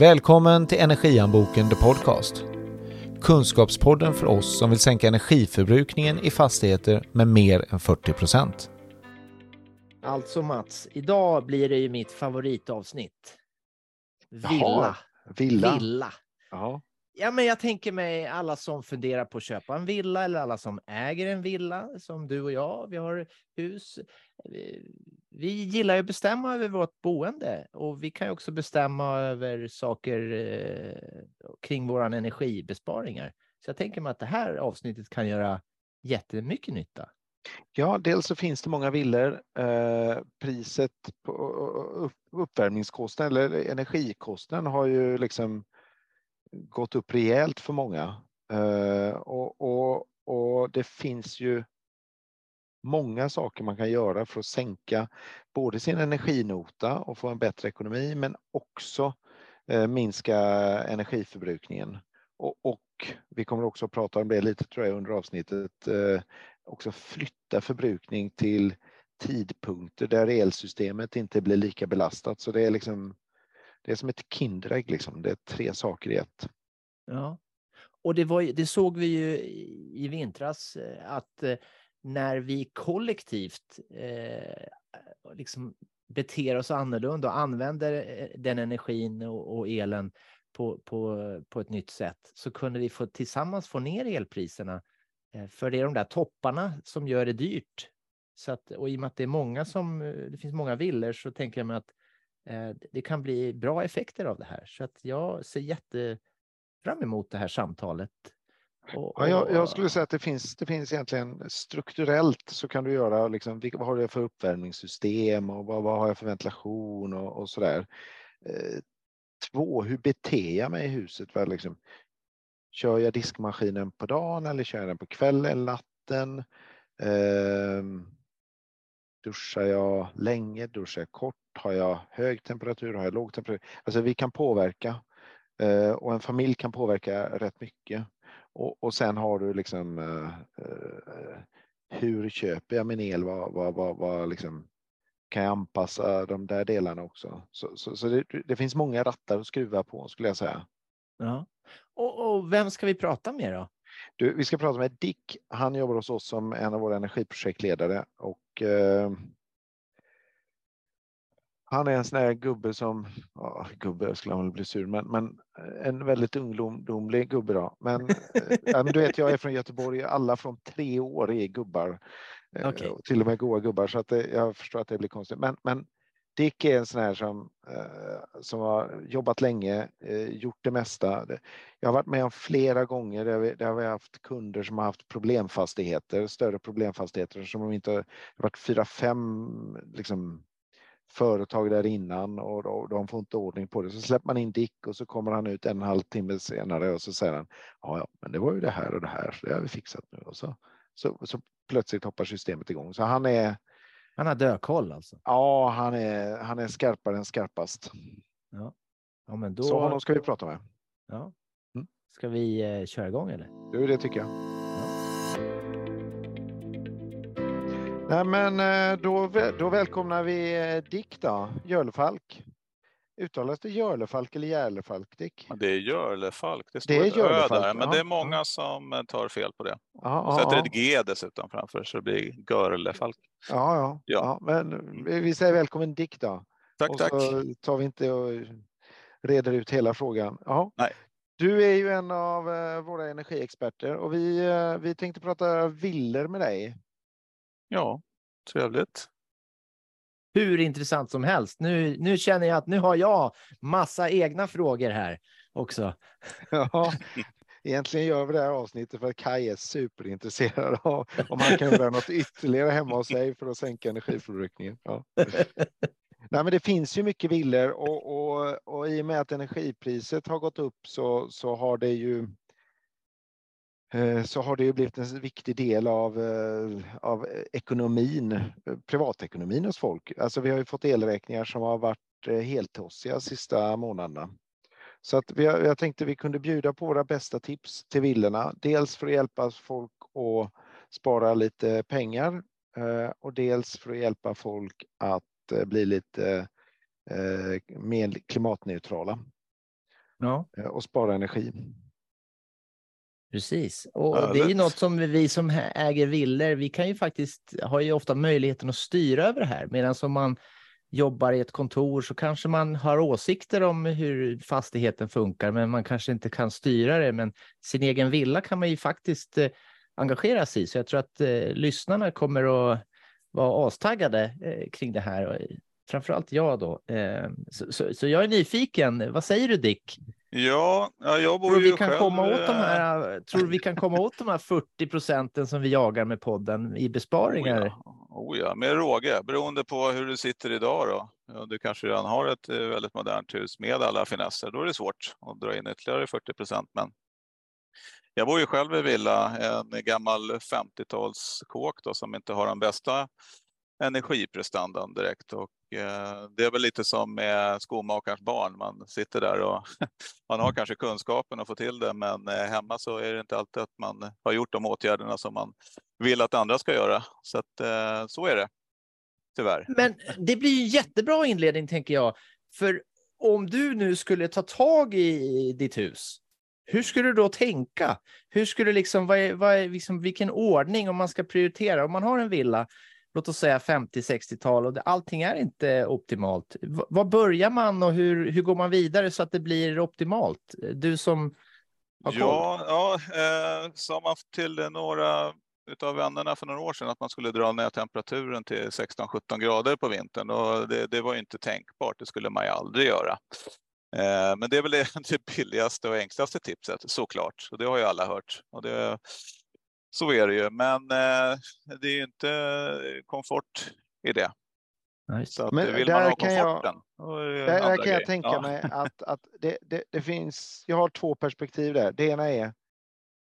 Välkommen till Energianboken The Podcast. Kunskapspodden för oss som vill sänka energiförbrukningen i fastigheter med mer än 40 procent. Alltså Mats, idag blir det ju mitt favoritavsnitt. Villa. Jaha, villa. Villa. Ja. Ja, men jag tänker mig alla som funderar på att köpa en villa eller alla som äger en villa som du och jag. Vi har hus. Vi- Vi gillar ju att bestämma över vårt boende och vi kan ju också bestämma över saker eh, kring våra energibesparingar. Så jag tänker mig att det här avsnittet kan göra jättemycket nytta. ja, dels så finns det många villor. Eh, priset på upp, uppvärmningskostnaden eller energikostnaden har ju liksom gått upp rejält för många. Eh, och, och, och det finns ju många saker man kan göra för att sänka både sin energinota och få en bättre ekonomi men också eh, minska energiförbrukningen. Och, och vi kommer också att prata om det lite tror jag under avsnittet, eh, också flytta förbrukning till tidpunkter där elsystemet inte blir lika belastat. Så det är liksom det är som ett Kinderägg, liksom. det är tre saker i ett. Ja, och det, var, det såg vi ju i vintras eh, att eh, när vi kollektivt eh, liksom beter oss annorlunda och använder eh, den energin och, och elen på, på, på ett nytt sätt så kunde vi få, tillsammans få ner elpriserna. För det är de där topparna som gör det dyrt. Så att, och i och med att det är många som, det finns många villor så tänker jag mig att det kan bli bra effekter av det här. Så att jag ser jätte fram emot det här samtalet. Och, Ja, jag, jag och- skulle säga att det finns, det finns egentligen strukturellt så kan du göra liksom, vad har jag för uppvärmningssystem och vad, vad har jag för ventilation och, och sådär. Eh, två, hur beter jag mig i huset? Vad liksom, kör jag diskmaskinen på dagen eller kör jag den på kvällen, natten? Ehm, duschar jag länge? Duschar jag kort? Har jag hög temperatur? Har jag låg temperatur? Alltså vi kan påverka eh, och en familj kan påverka rätt mycket. Och, och sen har du liksom eh, eh, hur köper jag min el? Vad, vad, vad, vad liksom, kan jag anpassa de där delarna också? Så, så, så det, det finns många rattar att skruva på skulle jag säga. Ja. Och, och vem ska vi prata med då? Du, vi ska prata med Dick. Han jobbar hos oss som en av våra energiprojektledare och eh, han är en sån här gubbe som, ja, gubbe skulle han väl bli sur, men, men en väldigt ungdomlig gubbe då. Men, eh, ja, men du vet, jag är från Göteborg, alla från tre år är gubbar. Eh, och Till och med goa gubbar, så att det, jag förstår att det blir konstigt. Men, men Dick är en sån här som, eh, som har jobbat länge, eh, gjort det mesta. Jag har varit med om flera gånger där vi, där vi har haft kunder som har haft problemfastigheter, större problemfastigheter som de inte har varit fyra, fem liksom, företag där innan och, och de får inte ordning på det. Så släpper man in Dick och så kommer han ut en och en halv timme senare och så säger han ja, ja, men det var ju det här och det här, så det har vi fixat nu. Och så, så, så plötsligt hoppar systemet igång. Så han är, han har dödkoll alltså. ja, han är, han är skarpare än skarpast. Ja, men då Så honom ska vi prata med. ja. Mm. ska vi eh, köra igång eller? Jo, det tycker jag. Nej, men eh, då, då välkomnar vi eh, Dick då, Jörlefalk. Uttalas det Jörlefalk eller Järlefalk, Dick? Det är Jörlefalk. Det står är ett Ö där, men ja, det är ja. många som eh, tar fel på det. Ja, sätter ja, ett G dessutom framför så det blir Görlefalk. ja, ja, Ja. Men vi vi säger välkommen Dick då. Tack, och tack. så tar vi inte och reder ut hela frågan. Ja. Nej. Du är ju en av eh, våra energiexperter och vi, eh, vi tänkte prata villor med dig. Ja, trevligt. Hur intressant som helst. Nu, nu känner jag att nu har jag massa egna frågor här också. Ja, egentligen gör vi det här avsnittet för att Kai är superintresserad av om han kan göra något ytterligare hemma hos sig för att sänka energiförbrukningen. Ja. Nej, men det finns ju mycket villor och, och, och i och med att energipriset har gått upp så, så har det ju så har det ju blivit en viktig del av, eh, av ekonomin, eh, privatekonomin hos folk. Alltså vi har ju fått elräkningar som har varit eh, heltossiga sista månaderna. Så att vi, jag tänkte vi kunde bjuda på våra bästa tips till villorna. Dels för att hjälpa folk att spara lite pengar eh, och dels för att hjälpa folk att eh, bli lite eh, mer klimatneutrala. Ja. eh, och spara energi. Precis, och det är ju något som vi som äger villor, vi kan ju faktiskt, har ju ofta möjligheten att styra över det här, medan som man jobbar i ett kontor så kanske man har åsikter om hur fastigheten funkar, men man kanske inte kan styra det. Men sin egen villa kan man ju faktiskt eh, engagera sig i, så jag tror att eh, lyssnarna kommer att vara astaggade eh, kring det här. eh, Framförallt jag då. Eh, så, så, så jag är nyfiken. Vad säger du Dick? Ja, ja, jag bor Tror ju vi kan själv, komma åt de eh, här, tror vi kan komma åt de här 40 procenten som vi jagar med podden i besparingar? Oh ja, oh ja, med råge, beroende på hur du sitter idag då. Ja, du kanske redan har ett eh, väldigt modernt hus med alla finesser. Då är det svårt att dra in ytterligare 40 procent. Men jag bor ju själv i villa, en gammal 50-talskåk då, som inte har den bästa energiprestandan direkt. Och, Eh, det är väl lite som med skomakarens barn. Man sitter där och man har kanske kunskapen att få till det, men eh, hemma så är det inte alltid att man har gjort de åtgärderna som man vill att andra ska göra. Så att, eh, så är det, tyvärr. Men det blir ju jättebra inledning tänker jag. För om du nu skulle ta tag i ditt hus, hur skulle du då tänka? Hur skulle liksom, vad är, vad är liksom, vilken ordning om man ska prioritera? Om man har en villa, låt oss säga 50-60-tal och det, allting är inte optimalt. V- Var börjar man och hur, hur går man vidare så att det blir optimalt? Du som har koll. Ja, ja eh, sa man till några utav vännerna för några år sedan att man skulle dra ner temperaturen till 16-17 grader på vintern. Och det, det var ju inte tänkbart, det skulle man ju aldrig göra. Eh, men det är väl det, det billigaste och enklaste tipset såklart. Och det har ju alla hört. Och det, så är det ju. Men eh, det är ju inte komfort i det. Att Men vill där man ha kan jag- Där, där kan jag tänka Ja. mig att, att det, det, det finns, jag har två perspektiv där. Det ena är,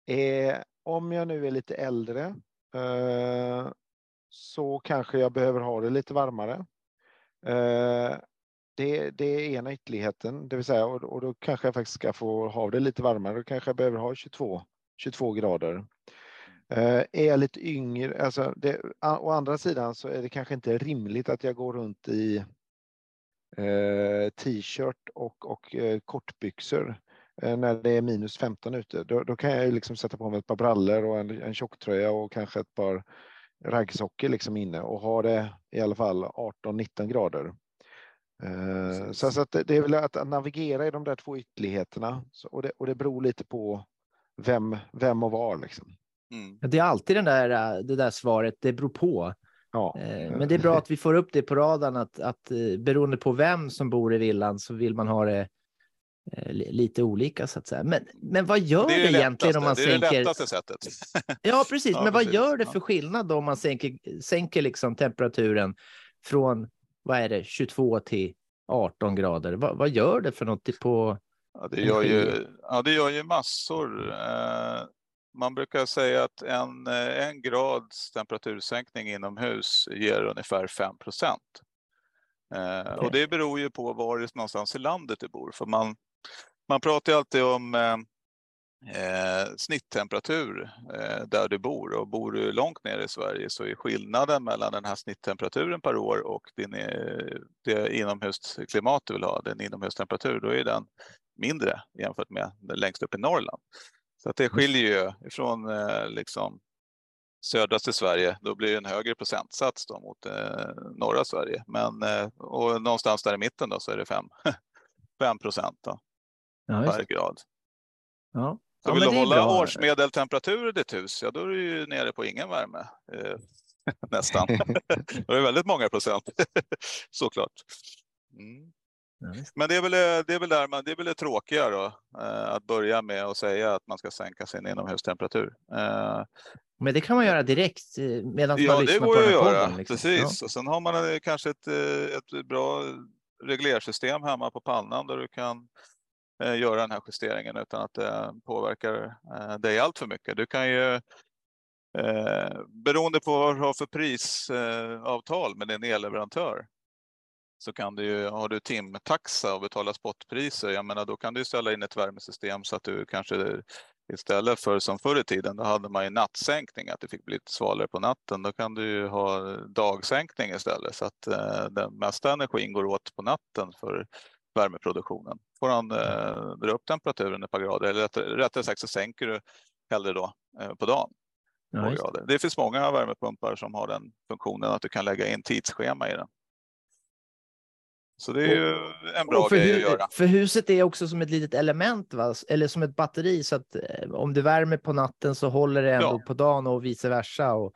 är om jag nu är lite äldre eh, så kanske jag behöver ha det lite varmare. Eh, det, det är ena ytterligheten, det vill säga och, och då kanske jag faktiskt ska få ha det lite varmare. Då kanske jag behöver ha 22, 22 grader. Eh, är jag lite yngre, alltså det, å andra sidan så är det kanske inte rimligt att jag går runt i eh, t-shirt och, och eh, kortbyxor eh, när det är minus 15 ute. Då, då kan jag ju liksom sätta på mig ett par brallor och en, en tjocktröja och kanske ett par raggsockor liksom inne och ha det i alla fall 18-19 grader. Eh, så så att det, det är väl att, att navigera i de där två ytterligheterna så, och, det, och det beror lite på vem, vem och var liksom. Mm. Det är alltid den där, äh, det där svaret, det beror på. Ja. Eh, Men det är bra att vi får upp det på radarn att, att eh, beroende på vem som bor i villan så vill man ha det eh, li- lite olika så att säga. Men, men vad gör Det det, det egentligen om man lättaste, det är det sänker? lättaste sättet. Ja, precis. Ja, men vad precis. gör det för skillnad om man sänker, sänker liksom temperaturen från, vad är det, 22 till 18 grader? Vad, vad gör det för något på? Ja, det, gör ju, ja, det gör ju massor. Eh, man brukar säga att en, eh, en grads temperatursänkning inomhus ger ungefär 5 procent. Eh, Okej. och det beror ju på var det någonstans i landet du bor. För man, man pratar ju alltid om eh, eh, snitttemperatur eh, där du bor. Och bor du långt ner i Sverige så är skillnaden mellan den här snitttemperaturen per år och din, eh, det inomhusklimat du vill ha, den inomhustemperatur, då är den mindre jämfört med längst upp i Norrland. Så att det skiljer ju ifrån eh, liksom södraste Sverige, då blir det en högre procentsats då mot eh, norra Sverige. Men eh, och någonstans där i mitten då så är det 5 5 procent då, Ja, per då. Ja. Så Ja, vill du hålla årsmedeltemperatur i ditt hus, ja då är du ju nere på ingen värme. Nästan. då är det väldigt många procent, såklart. Mm. Ja. Men det är väl det, är väl där man, det är väl det tråkiga då, eh, att börja med att säga att man ska sänka sin inomhustemperatur. Eh, Men det kan man göra direkt eh, medan man ja, det lyssnar går på den att här göra, podden. Liksom. precis. Och sen har man eh, kanske ett, eh, ett bra reglersystem hemma på pannan där du kan eh, göra den här justeringen utan att det påverkar eh, dig allt för mycket. Du kan ju Eh, beroende på vad du har för prisavtal med din elleverantör så kan du ju, har du timtaxa och betalar spotpriser, jag menar då kan du ställa in ett värmesystem så att du kanske istället för som förr i tiden, då hade man ju nattsänkning, att det fick bli lite svalare på natten. Då kan du ju ha dagsänkning istället så att eh, den mesta energin går åt på natten för värmeproduktionen. får han eh, dra upp temperaturen ett par grader, eller rättare, rättare sagt så sänker du hellre då eh, på dagen. Ja. Det finns många värmepumpar som har den funktionen att du kan lägga in tidsschema i den. Så det är ju en bra grej att göra. För huset är också som ett litet element, va? eller som ett batteri, så att eh, om du värmer på natten så håller det ändå ja. på dagen och vice versa. Och...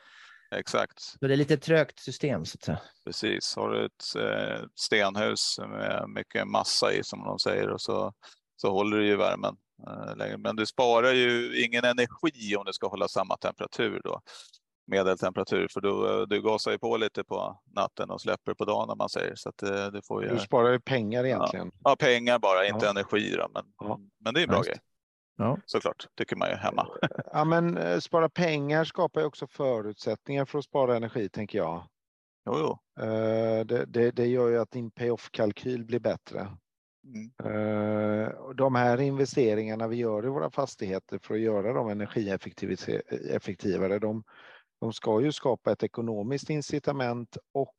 Exakt. Så det är lite trögt system. Så att säga. Precis. Har du ett eh, stenhus med mycket massa i, som de säger, och så, så håller du ju värmen eh, längre. Men du sparar ju ingen energi om du ska hålla samma temperatur då medeltemperatur för du, du gasar ju på lite på natten och släpper på dagen om man säger. Så att det, det får ju, du sparar ju pengar egentligen. Ja, ja pengar bara, inte ja. energi. Då, men, ja. men det är en bra Just. grej. Ja. Såklart, tycker man ju hemma. ja, men eh, spara pengar skapar ju också förutsättningar för att spara energi, tänker jag. Jo, jo. Eh, det, det, det gör ju att din payoff-kalkyl blir bättre. Mm. Eh, de här investeringarna vi gör i våra fastigheter för att göra dem energieffektivare, de, de ska ju skapa ett ekonomiskt incitament och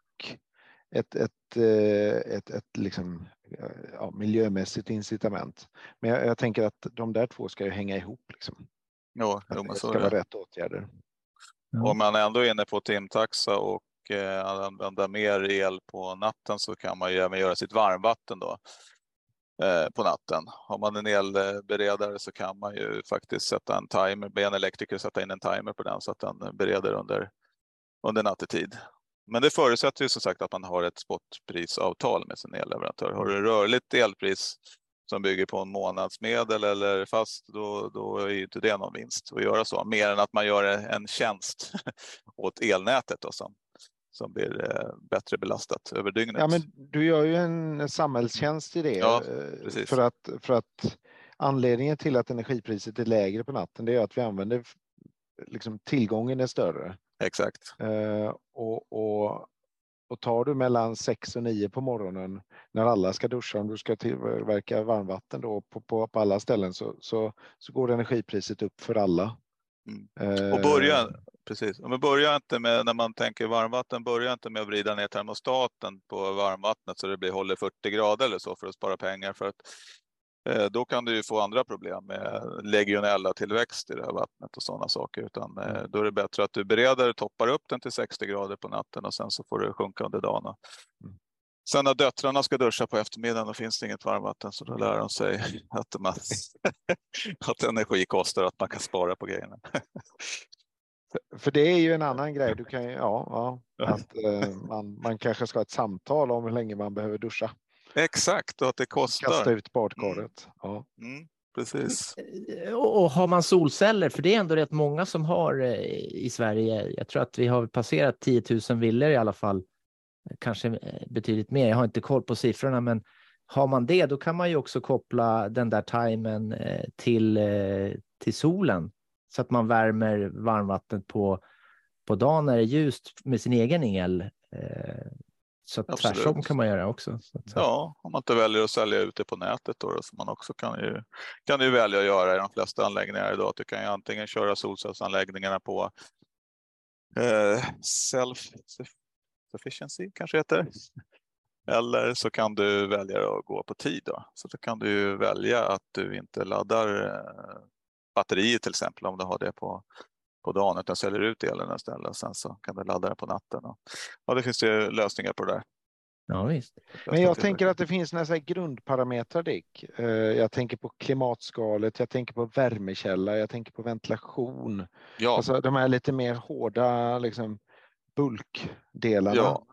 ett, ett, eh, ett, ett liksom, eh, ja, miljömässigt incitament. Men jag, jag, tänker att de där två ska ju hänga ihop. Liksom. Jo, jo det ska vara rätt åtgärder. Om man ändå är inne på timtaxa och eh, använda mer el på natten så kan man ju även göra sitt varmvatten då. Eh, på natten. Har man en elberedare så kan man ju faktiskt sätta en timer, be en elektriker sätta in en timer på den så att den bereder under, under nattetid. Men det förutsätter ju som sagt att man har ett spotprisavtal med sin elleverantör. Har du rörligt elpris som bygger på en månadsmedel eller fast, då, då är ju inte det någon vinst att göra så. Mer än att man gör en tjänst åt elnätet då, som, som blir eh, bättre belastat över dygnet. Ja, men du gör ju en samhällstjänst i det. Ja, eh, för, att, för att anledningen till att energipriset är lägre på natten det är att vi använder liksom tillgången är större. Exakt. Eh, och, och, och tar du mellan 6 och 9 på morgonen när alla ska duscha, om du ska tillverka varmvatten då på, på, på alla ställen så, så, så går energipriset upp för alla. Mm. Och börja, precis. Men börja inte med, när man tänker varmvatten, börja inte med att vrida ner termostaten på varmvattnet så det blir, håller 40 grader eller så för att spara pengar. För att, eh, då kan du ju få andra problem med legionella tillväxt i det här vattnet och sådana saker. Utan eh, mm. då är det bättre att du bereder, toppar upp den till 60 grader på natten och sen så får det sjunka under dagen. Mm. Sen när döttrarna ska duscha på eftermiddagen då finns det inget varmvatten så då lär de sig att, man, att energi kostar och att man kan spara på grejerna. För det är ju en annan grej. Du kan, ja, ja att eh, man, man kanske ska ha ett samtal om hur länge man behöver duscha. Exakt, och att det kostar. Kasta ut badkaret. Mm. Ja. Mm, precis. Och, och har man solceller, för det är ändå rätt många som har eh, i Sverige. Jag tror att vi har passerat 10 000 villor i alla fall kanske eh, betydligt mer. Jag har inte koll på siffrorna, men har man det, då kan man ju också koppla den där timern eh, till, eh, till solen så att man värmer varmvattnet på, på dagen när det är ljust med sin egen el. Så att tvärtom kan man göra också. Ja, om man inte väljer att sälja ut det på nätet då, så man också kan ju, kan du välja att göra i de flesta anläggningar idag. Du kan ju antingen köra solcellsanläggningarna på eh, self sufficiency kanske heter. Eller så kan du välja att gå på tid. Då. Så då kan du välja att du inte laddar batteriet till exempel om du har det på, på dagen utan säljer ut elen istället. Sen så kan du ladda den på natten. Ja, det finns ju lösningar på det där. Ja, visst. Men jag tänker att det finns några grundparametrar Dick. Eh, jag tänker på klimatskalet, jag tänker på värmekälla, jag tänker på ventilation. Ja. Alltså de här lite mer hårda liksom, bulkdelarna. Ja.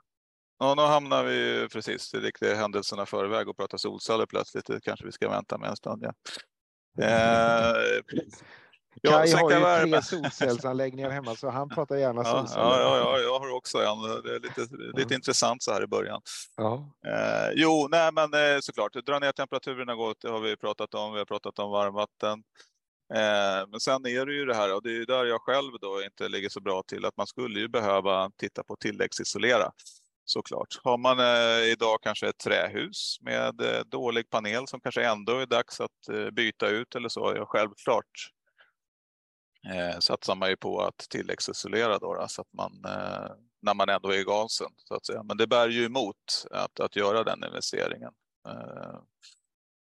Ja, nu hamnar vi precis i riktiga händelserna förväg och pratar solceller plötsligt. Det kanske vi ska vänta med en stund. Ja. Eh, ja, Kaj har ju värme. tre solcellsanläggningar hemma så han pratar gärna ja, solceller. Ja, ja, ja, jag har också en. Det är lite, lite intressant så här i början. Ja. Eh, jo, nej men eh, såklart, dra ner temperaturerna gott, det har vi pratat om. Vi har pratat om varmvatten. Eh, men sen är det ju det här, och det är där jag själv då inte ligger så bra till, att man skulle ju behöva titta på tilläggsisolera såklart. Har man eh, idag kanske ett trähus med eh, dålig panel som kanske ändå är dags att eh, byta ut eller så, ja självklart eh, satsar man ju på att tilläggsisolera då, då så att man eh, när man ändå är i gasen så att säga. Men det bär ju emot att, att göra den investeringen. Eh,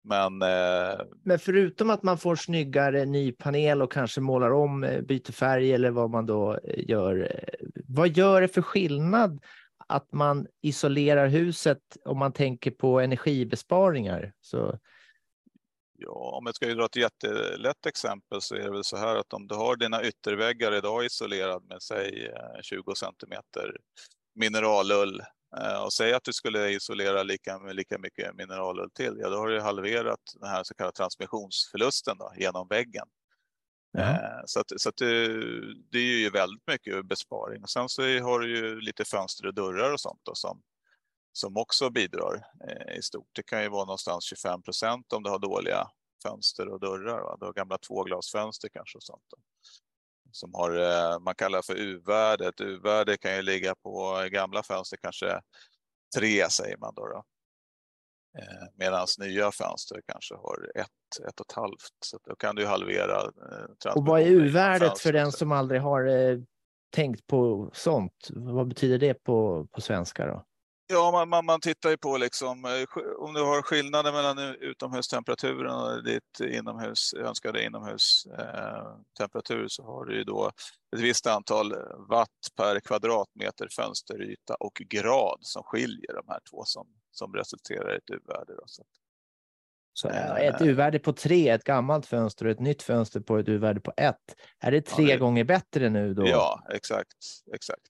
Men, eh, Men förutom att man får snyggare ny panel och kanske målar om, eh, byter färg eller vad man då eh, gör. Eh, vad gör det för skillnad att man isolerar huset om man tänker på energibesparingar? Så, ja, om jag ska dra ett jättelätt exempel så är det väl så här att om du har dina ytterväggar idag isolerad med säg eh, 20 centimeter mineralull eh, och säg att du skulle isolera lika, lika mycket mineralull till, ja då har du halverat den här så kallade transmissionsförlusten då, genom väggen ja. Eh, så, att, så att det, det är ju väldigt mycket besparing. Och sen så har du ju lite fönster och dörrar och sånt då, som, som också bidrar eh, i stort. Det kan ju vara någonstans 25 procent om du har dåliga fönster och dörrar. Va? Du har gamla tvåglasfönster kanske och sånt. Då. Som har, eh, man kallar för u-värdet. U-värde kan ju ligga på gamla fönster kanske tre säger man då. då. Eh, Medan nya fönster kanske har ett, ett och ett halvt. Så då kan du halvera. Eh, Och vad är U-värdet för den som aldrig har eh, tänkt på sånt? Vad betyder det på, på svenska då? Ja, man, man, man tittar ju på liksom, eh, om du har skillnaden mellan utomhustemperaturen och ditt inomhus, önskade inomhustemperatur så har du ju då ett visst antal watt per kvadratmeter fönsteryta och grad som skiljer de här två som, som resulterar i ett U-värde. då. Så att- Så Eh. ett U-värde på tre, ett gammalt fönster och ett nytt fönster på ett U-värde på ett. Är det tre det- gånger bättre nu då? Ja, exakt, exakt.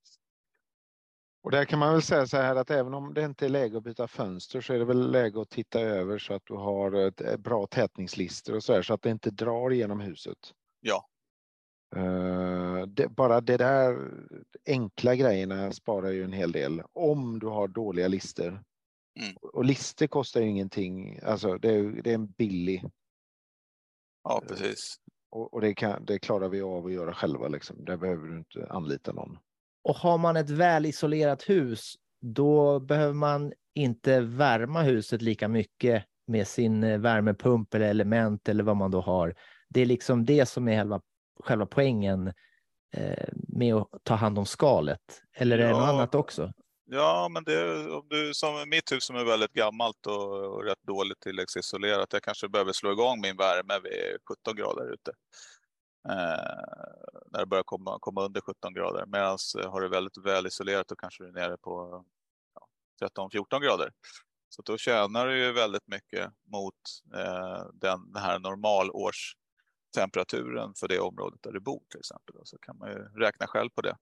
Och där kan man väl säga så här att även om det inte är läge att byta fönster så är det väl läge att titta över så att du har ett ett bra tätningslister och så här så att det inte drar genom huset. Ja. Eh, det, bara det där enkla grejerna sparar ju en hel del om du har dåliga lister. Mm. Och lister kostar ju ingenting, alltså det är, det är en billig Ja, precis. och, och det, kan, det klarar vi av att göra själva liksom. Där behöver du inte anlita någon. Och har man ett välisolerat hus, då behöver man inte värma huset lika mycket med sin eh, värmepump eller element eller vad man då har. Det är liksom det som är själva, själva poängen eh, med att ta hand om skalet. Eller är det något Ja. annat också? Ja, men det, om du, som mitt hus som är väldigt gammalt och, och rätt dåligt tilläggsisolerat, jag kanske behöver slå igång min värme vid 17 grader ute. Eh, när det börjar komma, komma under 17 grader. Medan eh, har du väldigt väl isolerat då kanske du är nere på ja, 13-14 grader. Så då tjänar du ju väldigt mycket mot eh, den, den här normalårstemperaturen för det området där du bor till exempel. Så kan man ju räkna själv på det.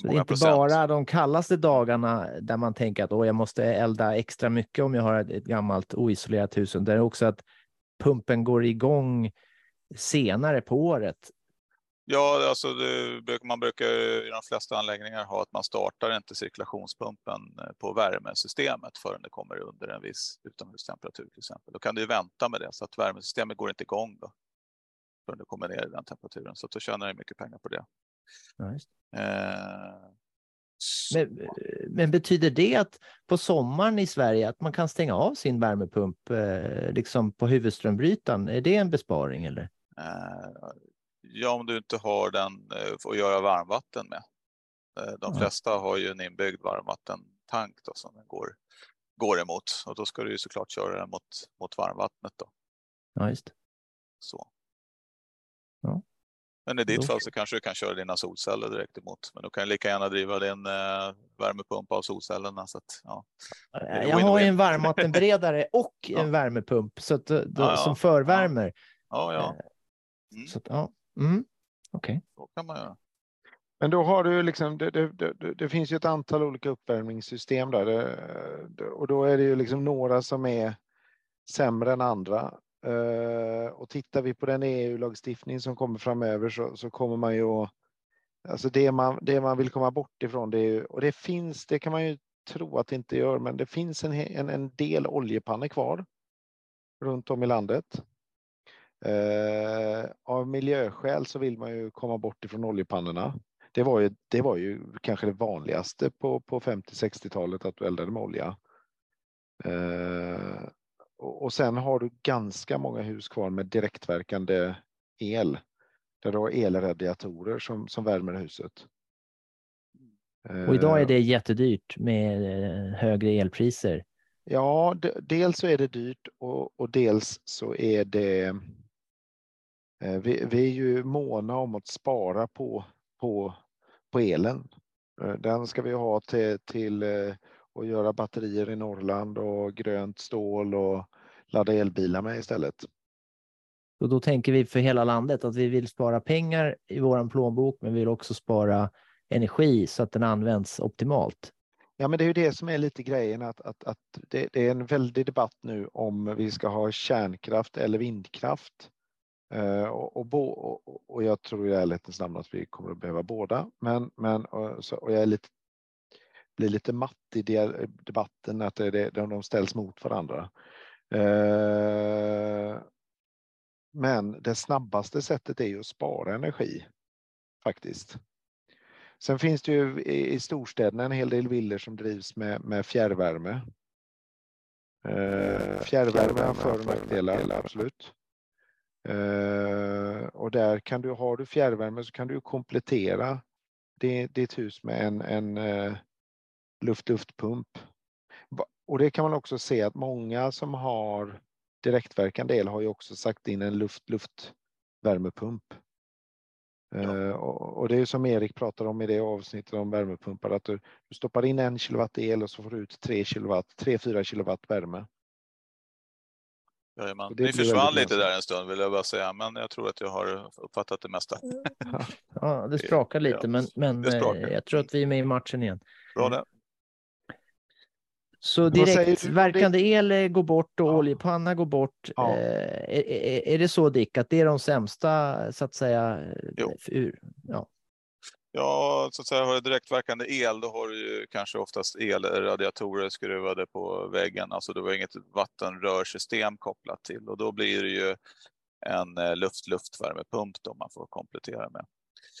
Så det är inte procent. bara de kallaste dagarna där man tänker att Åh, jag måste elda extra mycket om jag har ett, ett gammalt oisolerat hus. Det är också att pumpen går igång senare på året. Ja, alltså det, man brukar i de flesta anläggningar ha att man startar inte cirkulationspumpen eh, på värmesystemet förrän det kommer under en viss utomhustemperatur till exempel. Då kan du vänta med det så att värmesystemet går inte igång då förrän du kommer ner i den temperaturen. Så att då tjänar du mycket pengar på det. Ja. Eh, Men, men betyder det att på sommaren i Sverige att man kan stänga av sin värmepump eh, liksom på huvudströmbrytaren? Är det en besparing eller? Eh, Ja, om du inte har den att göra varmvatten med. De flesta har ju en inbyggd varmvattentank då, som den går, går emot och då ska du ju såklart köra den mot, mot varmvattnet. Då. Ja, just. det. Så. Ja. Men i ditt Då- fall så kanske du kan köra dina solceller direkt emot. Men du kan lika gärna driva din eh, värmepump av solcellerna. Så att, ja. är Jag har en varmvattenberedare och Ja. en värmepump så att, då, Ja, ja. som förvärmer. ja, ja, Eh, Mm. Så att, ja. Mm. Okej. så kan man göra. Men då har du liksom, det, det, det, det finns ju ett antal olika uppvärmningssystem där och då är det ju liksom några som är sämre än andra. Eh, och tittar vi på den EU-lagstiftning som kommer framöver så, så kommer man ju att, alltså det man, det man vill komma bort ifrån det är ju, och det finns, det kan man ju tro att det inte gör, men det finns en, en, en del oljepannor kvar runt om i landet. Eh, av miljöskäl så vill man ju komma bort ifrån oljepannorna. Det var ju, det var ju kanske det vanligaste på, på 50-60-talet att du eldade med olja. Eh, och, sen har du ganska många hus kvar med direktverkande el. Där du har elradiatorer som, som värmer huset. Och idag är Eh, det jättedyrt med eh, högre elpriser. Ja, dels så är det dyrt och, och dels så är det eh, vi, vi, är ju måna om att spara på, på, på elen. Den ska vi ha till, till eh, att göra batterier i Norrland och grönt stål och ladda elbilar med istället. Och då tänker vi för hela landet att vi vill spara pengar i vår plånbok, men vi vill också spara energi så att den används optimalt. Ja, men det är ju det som är lite grejen att, att, att det, det, är en väldig debatt nu om vi ska ha kärnkraft eller vindkraft. Uh, och, och, bo, och, och, jag tror i ärlighetens namn att vi kommer att behöva båda. Men, men och, så, och jag är lite, blir lite matt i debatten att det, det, de ställs mot varandra. Eh, men det snabbaste sättet är ju att spara energi faktiskt. Sen finns det ju i storstäderna en hel del villor som drivs med, med fjärrvärme. Eh, fjärrvärme har för och nackdelar, absolut. Eh, och där kan du, har du fjärrvärme så kan du komplettera ditt hus med en, en eh, luft-luftpump. Och det kan man också se att många som har direktverkande el har ju också sagt in en luft-luft-värmepump. Ja. Uh, och, det är som Erik pratar om i det avsnittet om värmepumpar, att du, du stoppar in en kilowatt el och så får du ut 3 kilowatt, 3-4 kilowatt värme. Jajamän. Ni försvann lite där en stund vill jag bara säga, men jag tror att jag har uppfattat det mesta. Ja, det sprakar lite, ja, men, men eh, jag tror att vi är med i matchen igen. Bra det. Så direktverkande el går bort och ja. oljepanna går bort. Ja. Eh, är, är, det så Dick, att det är de sämsta så att säga? Jo. Ur, ja. ja, så att säga har du direktverkande el då har du ju kanske oftast elradiatorer skruvade på väggen. Alltså det var inget vattenrörsystem kopplat till och då blir det ju en eh, luft-luftvärmepump då man får komplettera med.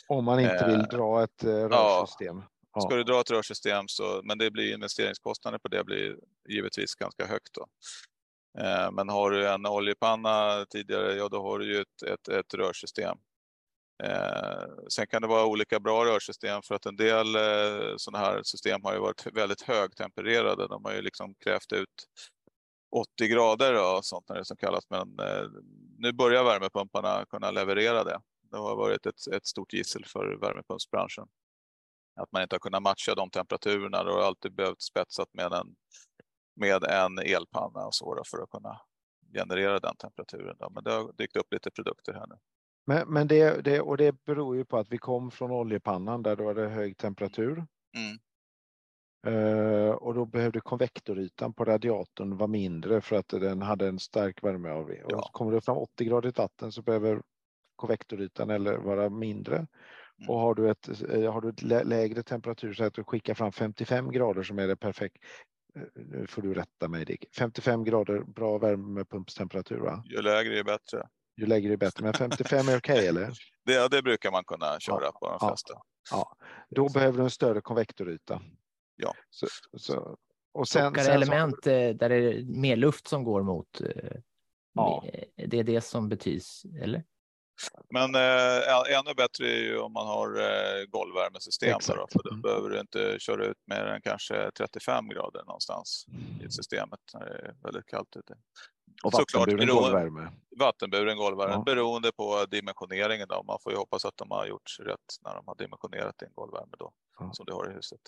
Om man inte vill eh, dra ett rörsystem. Ja. Ska du dra ett rörsystem så, men det blir investeringskostnader på det blir givetvis ganska högt då. Eh, men har du en oljepanna tidigare, ja då har du ju ett, ett, ett rörsystem. Eh, sen kan det vara olika bra rörsystem för att en del eh, sådana här system har ju varit väldigt högtempererade. De har ju liksom krävt ut 80 grader och sånt när det som kallas. Men eh, nu börjar värmepumparna kunna leverera det. Det har varit ett, ett stort gissel för värmepumpsbranschen. Att man inte har kunnat matcha de temperaturerna. Då har alltid behövt spetsat med en, med en elpanna och så för att kunna generera den temperaturen. Då. Men det har dykt upp lite produkter här nu. Men, men det, det, och det beror ju på att vi kom från oljepannan där då var det hög temperatur. Mm. Uh, och då behövde konvektorytan på radiatorn vara mindre för att den hade en stark värmeavgift. Ja. Och kommer det fram 80 gradigt vatten så behöver konvektorytan eller vara mindre. Mm. Och har du, ett, eh, har du ett lägre temperatur så att du skickar fram 55 grader som är det perfekt. Eh, nu får du rätta mig Dick. 55 grader bra värmepumpstemperatur va? Ju lägre ju bättre. Ju lägre är bättre, men 55 är okej okay, eller? Det, det brukar man kunna köra ja, på de flesta. Ja, ja. Då behöver du en större konvektoryta. Ja. Så, så, och sen, sen element så... Eh, där det är mer luft som går mot. Ja. Det är det som betyds, eller? Men eh, ännu bättre är ju om man har eh, golvvärmesystem. Då, för då mm. behöver du inte köra ut mer än kanske 35 grader någonstans i systemet när det är väldigt kallt ute. Och vattenburen golvvärme? Vattenburen golvvärme, ja. beroende på dimensioneringen. Då. Man får ju hoppas att de har gjort rätt när de har dimensionerat din golvvärme då, ja. som du har i huset.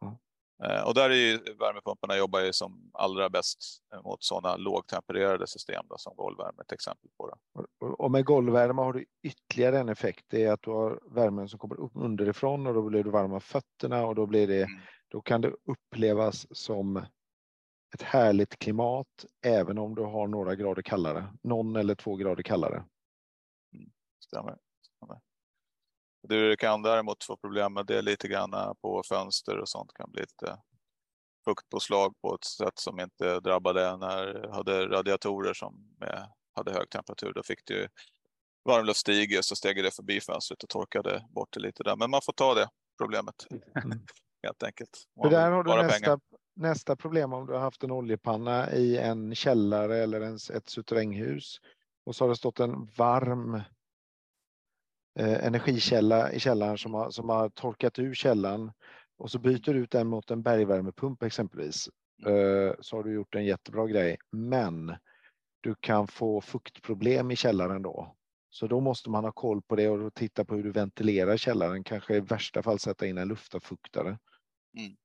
Ja. Eh, och där är ju värmepumparna jobbar ju som allra bäst mot sådana lågtempererade system då, som golvvärme ett exempel på. Det. Och med golvvärme har du ytterligare en effekt. Det är att du har värmen som kommer upp underifrån och då blir du varm av fötterna och då blir det, mm. då kan det upplevas som ett härligt klimat även om du har några grader kallare, någon eller två grader kallare. Mm. Stämmer. Du kan däremot få problem med det lite grann på fönster och sånt kan bli lite fuktpåslag på ett sätt som inte drabbade när du hade radiatorer som hade hög temperatur. Då fick du varmluft stiger så steg det förbi fönstret och torkade bort det lite där. Men man får ta det problemet mm. helt enkelt. För där har du nästa, nästa problem om du har haft en oljepanna i en källare eller en, ett suterränghus och så har det stått en varm eh, energikälla i källaren som har, som har torkat ur källan och så byter du ut den mot en bergvärmepump exempelvis. eh, så har du gjort en jättebra grej. Men du kan få fuktproblem i källaren då. Så då måste man ha koll på det och titta på hur du ventilerar källaren. Kanske i värsta fall sätta in en luftavfuktare. Mm.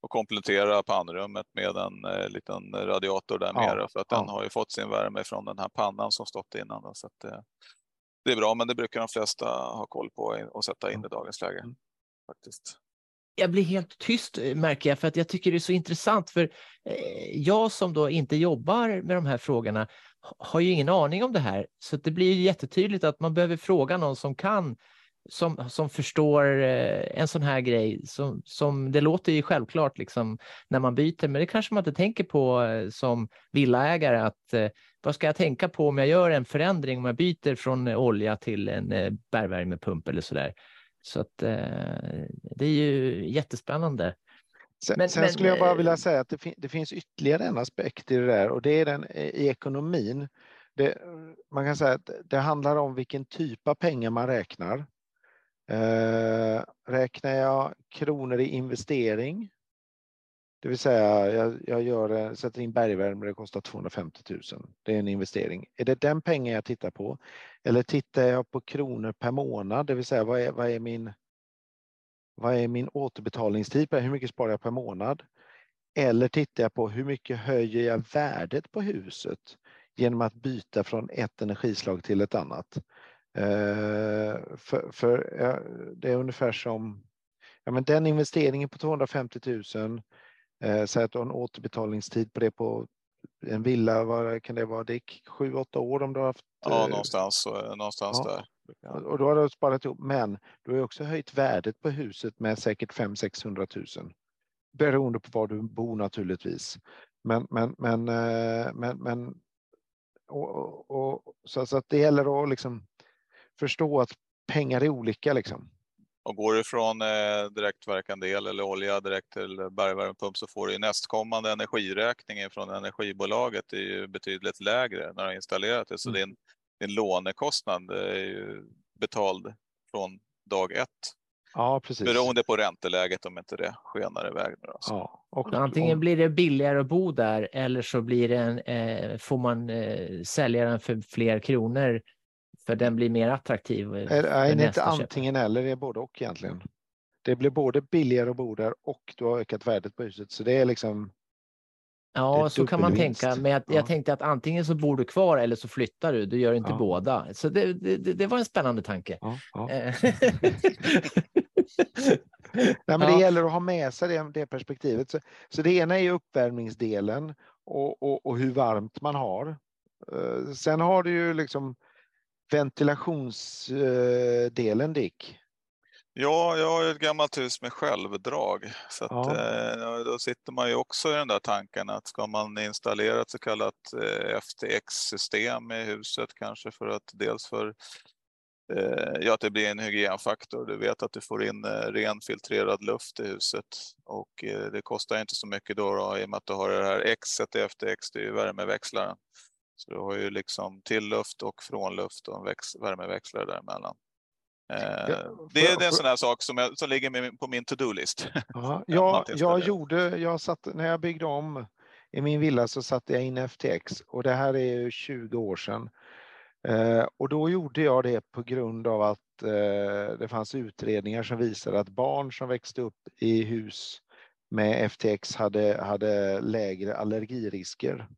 Och komplettera pannrummet med en eh, liten radiator där Ja, nere för att den ja. har ju fått sin värme från den här pannan som stått innan. Då, så att det, det är bra, men det brukar de flesta ha koll på och sätta in i dagens läge. Mm. Faktiskt. jag blir helt tyst eh, märker jag för att jag tycker det är så intressant för eh, jag som då inte jobbar med de här frågorna ha- har ju ingen aning om det här så det blir ju jättetydligt att man behöver fråga någon som kan som, som förstår eh, en sån här grej som, som det låter ju självklart liksom när man byter men det kanske man inte tänker på eh, som villaägare att eh, vad ska jag tänka på om jag gör en förändring om jag byter från olja till en bergvärmepump eller sådär. Så att det är ju jättespännande. Sen, Men- sen men, skulle jag bara vilja säga att det, fin- det finns ytterligare en aspekt i det där och det är den i ekonomin. Det, man kan säga att det handlar om vilken typ av pengar man räknar. Eh, räknar jag kronor i investering, det vill säga jag, jag gör, eh, sätter in bergvärme, det kostar 250 000. Det är en investering. Är det den pengen jag tittar på? Eller tittar jag på kronor per månad, det vill säga vad är, vad är min vad är min återbetalningstid? Hur mycket sparar jag per månad? Eller tittar jag på hur mycket höjer jag värdet på huset genom att byta från ett energislag till ett annat? Eh, för för det är ungefär som ja, men den investeringen på 250 000, eh, säg att du har en återbetalningstid på det på en villa, vad kan det vara, Dick? Sju, åtta år om du har haft Ja, eh, någonstans, någonstans ja. där. och och då har du sparat ihop, men du har också höjt värdet på huset med säkert 500 000 000. Beroende på var du bor naturligtvis. Men, men, men, men, men och, och, och, så, så att det gäller att liksom förstå att pengar är olika liksom. Och går du från eh, direktverkande el eller olja direkt till bergvärmepump så får du ju nästkommande energiräkning från energibolaget är ju betydligt lägre när du har installerat det. Så Mm. din, din lånekostnad är ju betald från dag ett. Ja, precis. Beroende på ränteläget om inte det skenar iväg. Nu då. Så. Ja, och, antingen om- blir det billigare att bo där eller så blir det en, eh, får man eh, sälja den för fler kronor för den blir mer attraktiv. eh, det inte antingen eller, det är både och egentligen. Det blir både billigare att bo där och du har ökat värdet på huset. Så det är liksom Ja, är så kan man tänka. Men jag, Ja. jag tänkte att antingen så bor du kvar eller så flyttar du. Du gör inte Ja. båda. Så det, det, det- var en spännande tanke. Ja. Eh, Nej, men. Det gäller att ha med sig det, det perspektivet. Så, så det ena är uppvärmningsdelen och, och, och hur varmt man har. Eh, Sen har du ju liksom ventilationsdelen, Dick. Ja, jag har ju ett gammalt hus med självdrag. Så att, Ja. eh, då sitter man ju också i den där tanken att ska man installera ett så kallat eh, FTX-system i huset kanske för att dels för eh, ja, att det blir en hygienfaktor. Du vet att du får in eh, ren filtrerad luft i huset och eh, det kostar inte så mycket då, då i och med att du har det här X i FTX, det är ju värmeväxlaren. Så du har ju liksom tillluft och frånluft och en väx- värmeväxlare däremellan. Eh, Ja, det, är- en sån här sak som, jag, som ligger med, på min to-do-list. Ja, Ja, jag, gjorde, jag satt, när jag byggde om i min villa så satte jag in FTX och det här är ju 20 år sedan. Eh, och då gjorde jag det på grund av att eh, det fanns utredningar som visade att barn som växte upp i hus med FTX hade, hade lägre allergirisker.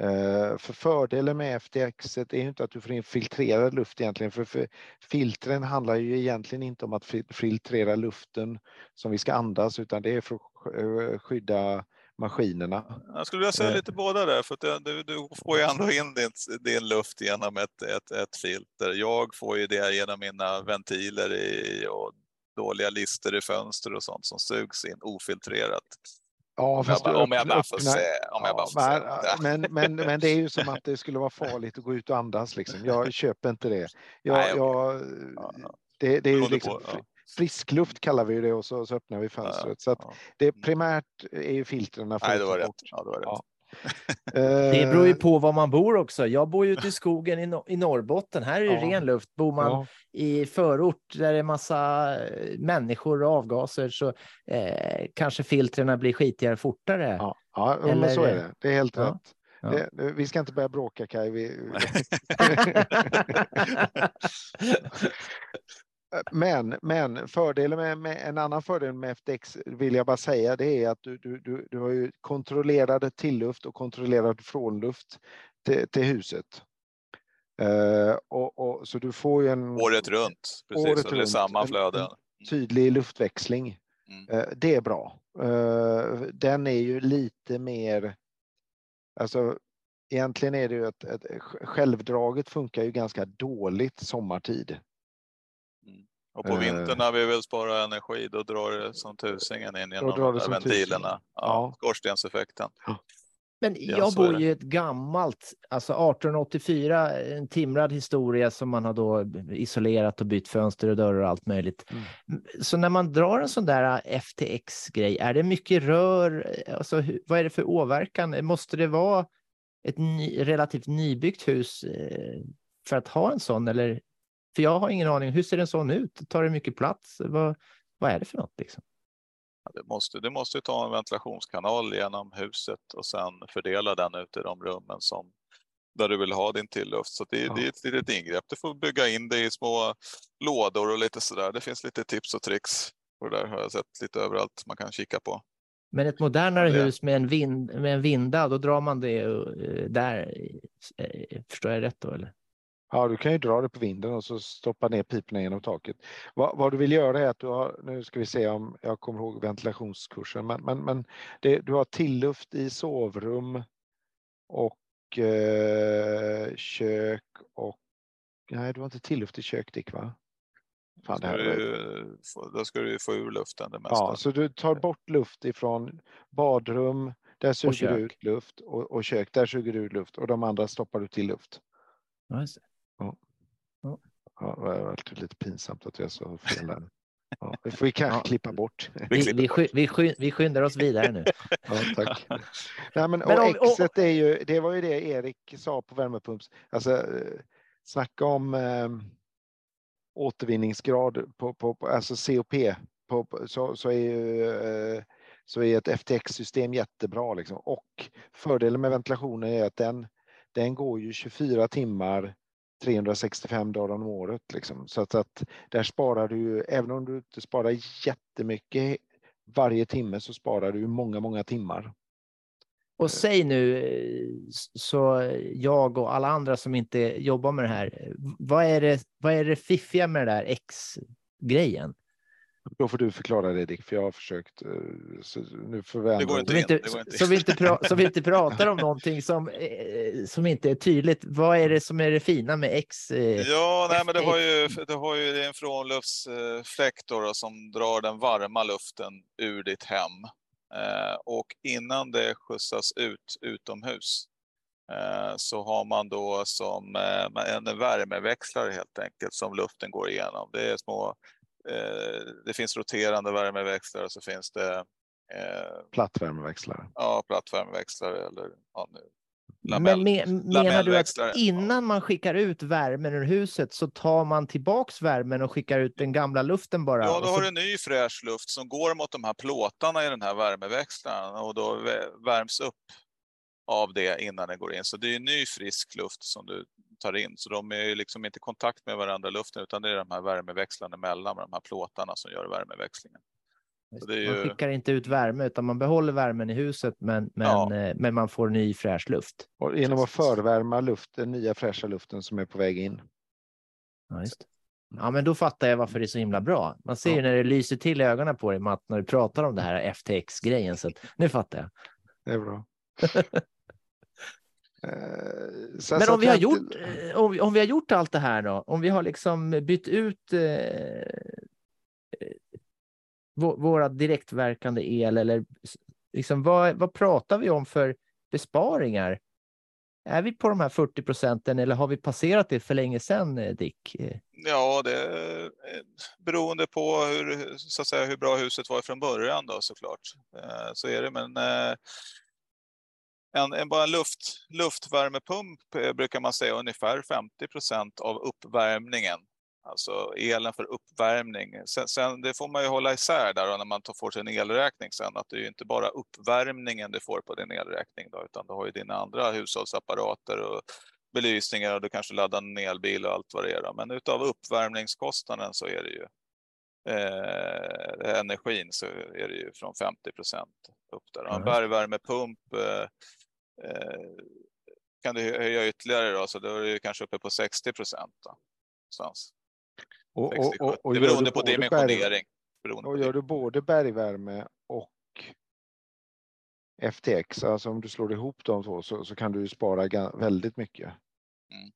Eh, för fördelen med FTX är ju inte att du får in filtrerad luft egentligen, för, filtren handlar ju egentligen inte om att fil- filtrera luften som vi ska andas, utan det är för att eh, skydda maskinerna. Jag skulle vilja säga Eh. lite båda där, för du, du får ju ändå in din, din luft genom ett, ett, ett filter. Jag får ju det genom mina ventiler i, och dåliga lister i fönster och sånt som sugs in ofiltrerat. Ja, Om jag, fast om jag bara får se. Om jag bara får Ja, se. men, men, men, men det är ju som att det skulle vara farligt att gå ut och andas. Liksom. Jag köper inte det. Jag, Nej, jag, Ja, ja. det, det är ju liksom på, ja. fri- frisk luft kallar vi det och så, så öppnar vi fönstret. Så Ja. det primärt är ju filtrerna för Nej, det var rätt. Ja, det var rätt. Det beror ju Eh, på var man bor också. Jag bor ju ute i skogen i, Nor- i Norrbotten. Här är det Ja. ren luft. Bor man ja, i förort där det är massa eh, människor och avgaser så eh, kanske filtrerna blir skitigare fortare. ja, ja, men Eller- så är det. Det är helt rätt. ja. Det- vi ska inte börja bråka Kaj. Vi, Men, men fördelen med, med en annan fördel med FTX vill jag bara säga det är att du, du, du, du har ju kontrollerad tilluft och kontrollerad frånluft till, till huset. Eh, och, och, så du får ju en Året runt, precis. Året runt. samma flöde. tydlig luftväxling. Mm. Eh, det är bra. Eh, den är ju lite mer, alltså egentligen är det ju att, att självdraget funkar ju ganska dåligt sommartid. Och på Eh. vintern när vi vill spara energi, då drar det som tusingen in genom ventilerna. Ja, Ja. Skorstenseffekten. Men Ja, jag så är bor ju i ett gammalt, alltså 1884, en timrad historia som man har då isolerat och bytt fönster och dörrar och allt möjligt. Mm. Så när man drar en sån där FTX-grej, är det mycket rör? Alltså, vad är det för åverkan? Måste det vara ett ny, relativt nybyggt hus eh, för att ha en sån? Eller? För jag har ingen aning, hur ser en sån ut? Tar det mycket plats? Vad, vad är det för något? Liksom? Det måste, du måste ta en ventilationskanal genom huset och sen fördela den ut i de rummen som, där du vill ha din tilluft. Så det, Ja. det är ett litet ingrepp. Du får bygga in det i små lådor och lite sådär. Det finns lite tips och tricks. Och det där har jag sett lite överallt man kan kika på. Men ett modernare det- hus med en, vind, med en vinda, då drar man det eh, där. eh, Förstår jag rätt då? Eller? Ja, du kan ju dra det på vinden och så stoppa ner piporna genom taket. Vad, vad du vill göra är att du har, nu ska vi se om jag kommer ihåg ventilationskursen, men, men, men det, du har tilluft i sovrum och eh, kök och nej, du har inte tilluft i kök Dick va? Fan, Ska du, då ska du ju få ur luften det mesta. Ja, så du tar bort luft ifrån badrum, där suger du ut luft och, och kök, där suger du ut luft och de andra stoppar du till luft. Ja, det. Ja, det var alltid lite pinsamt att jag sa fel där. Ja, det får vi kanske Ja. klippa bort. Vi Vi, sky, vi, sky, vi skyndar oss vidare nu. Ja, tack. Nej, men, Men och om- och- exet är ju, det var ju det Erik sa på värmepumps. Alltså, eh, snacka om eh, återvinningsgrad på, på, på alltså COP. På, på, så, så är ju eh, så är ett FTX-system jättebra. Liksom. Och fördelen med ventilationen är att den, den går ju 24 timmar 365 dagar om året. Liksom. Så att, att där sparar du, även om du inte sparar jättemycket varje timme så sparar du många, många timmar. Och säg nu, eh, så jag och alla andra som inte jobbar med det här, eh, vad är det, vad är det fiffiga med det där X-grejen? Då får du förklara det Dick, för jag har försökt. eh, Så nu får vi går inte Så vi in, inte, det går inte in. så vi inte, pra, så vi inte pratar om någonting som, eh, som inte är tydligt. Vad är det som är det fina med X? eh? Ja, nej, men det har ju, det har ju en frånluftsfläkt då, då, som drar den varma luften ur ditt hem. Och innan det skjutsas ut utomhus så har man då som en värmeväxlare helt enkelt som luften går igenom. Det är små, det finns roterande värmeväxlare så finns det eh, Plattvärmeväxlare. ja, plattvärmeväxlare eller ja, nu, Men lamell. me, menar du att innan man skickar ut värmen ur huset så tar man tillbaks värmen och skickar ut den gamla luften bara? Ja, Och då så- har du ny fräsch luft som går mot de här plåtarna i den här värmeväxlaren och då vä- värms upp av det innan det går in. Så det är ny frisk luft som du tar in. Så de är ju liksom inte i kontakt med varandra luften utan det är de här värmeväxlarna mellan de här plåtarna som gör värmeväxlingen. Så det är Man ju, skickar inte ut värme utan man behåller värmen i huset men, men, Ja. eh, men man får ny fräsch luft. Och genom att förvärma luft, den nya fräscha luften som är på väg in. Ja, just. ja, men då fattar jag varför det är så himla bra. Man ser ju Ja. när det lyser till i ögonen på dig, Matt, när du pratar om det här FTX-grejen. Så att, nu fattar jag. Det är bra. Eh, så- Men så om vi, har gjort, eh, om, vi- om vi har gjort allt det här då, om vi har liksom bytt ut eh, eh, vå- våra direktverkande el eller liksom, vad, vad pratar vi om för besparingar? Är vi på de här 40 procenten eller har vi passerat det för länge sedan, eh, Dick? Eh, ja, det är eh, beroende på hur, så att säga, hur bra huset var från början då såklart. Eh, Så är det, men eh, en, en, bara en luft, luftvärmepump brukar man säga ungefär 50 procent av uppvärmningen. Alltså elen för uppvärmning. Sen, sen, det får man ju hålla isär där när man får sin elräkning sen, att det är ju inte bara uppvärmningen du får på din elräkning, då, utan du har ju dina andra hushållsapparater och belysningar och du kanske laddar en elbil och allt vad det är. Då. Men utav uppvärmningskostnaden så är det ju eh, energin så är det ju från 50 procent upp där. En bergvärmepump eh, eh, kan du höja ytterligare då, så då är det kanske uppe på 60 procent. Och, och, och, och det beror på dimensionering. Beror och gör du både bergvärme och FTX, alltså om du slår ihop de två så, så kan du spara väldigt mycket. Mm.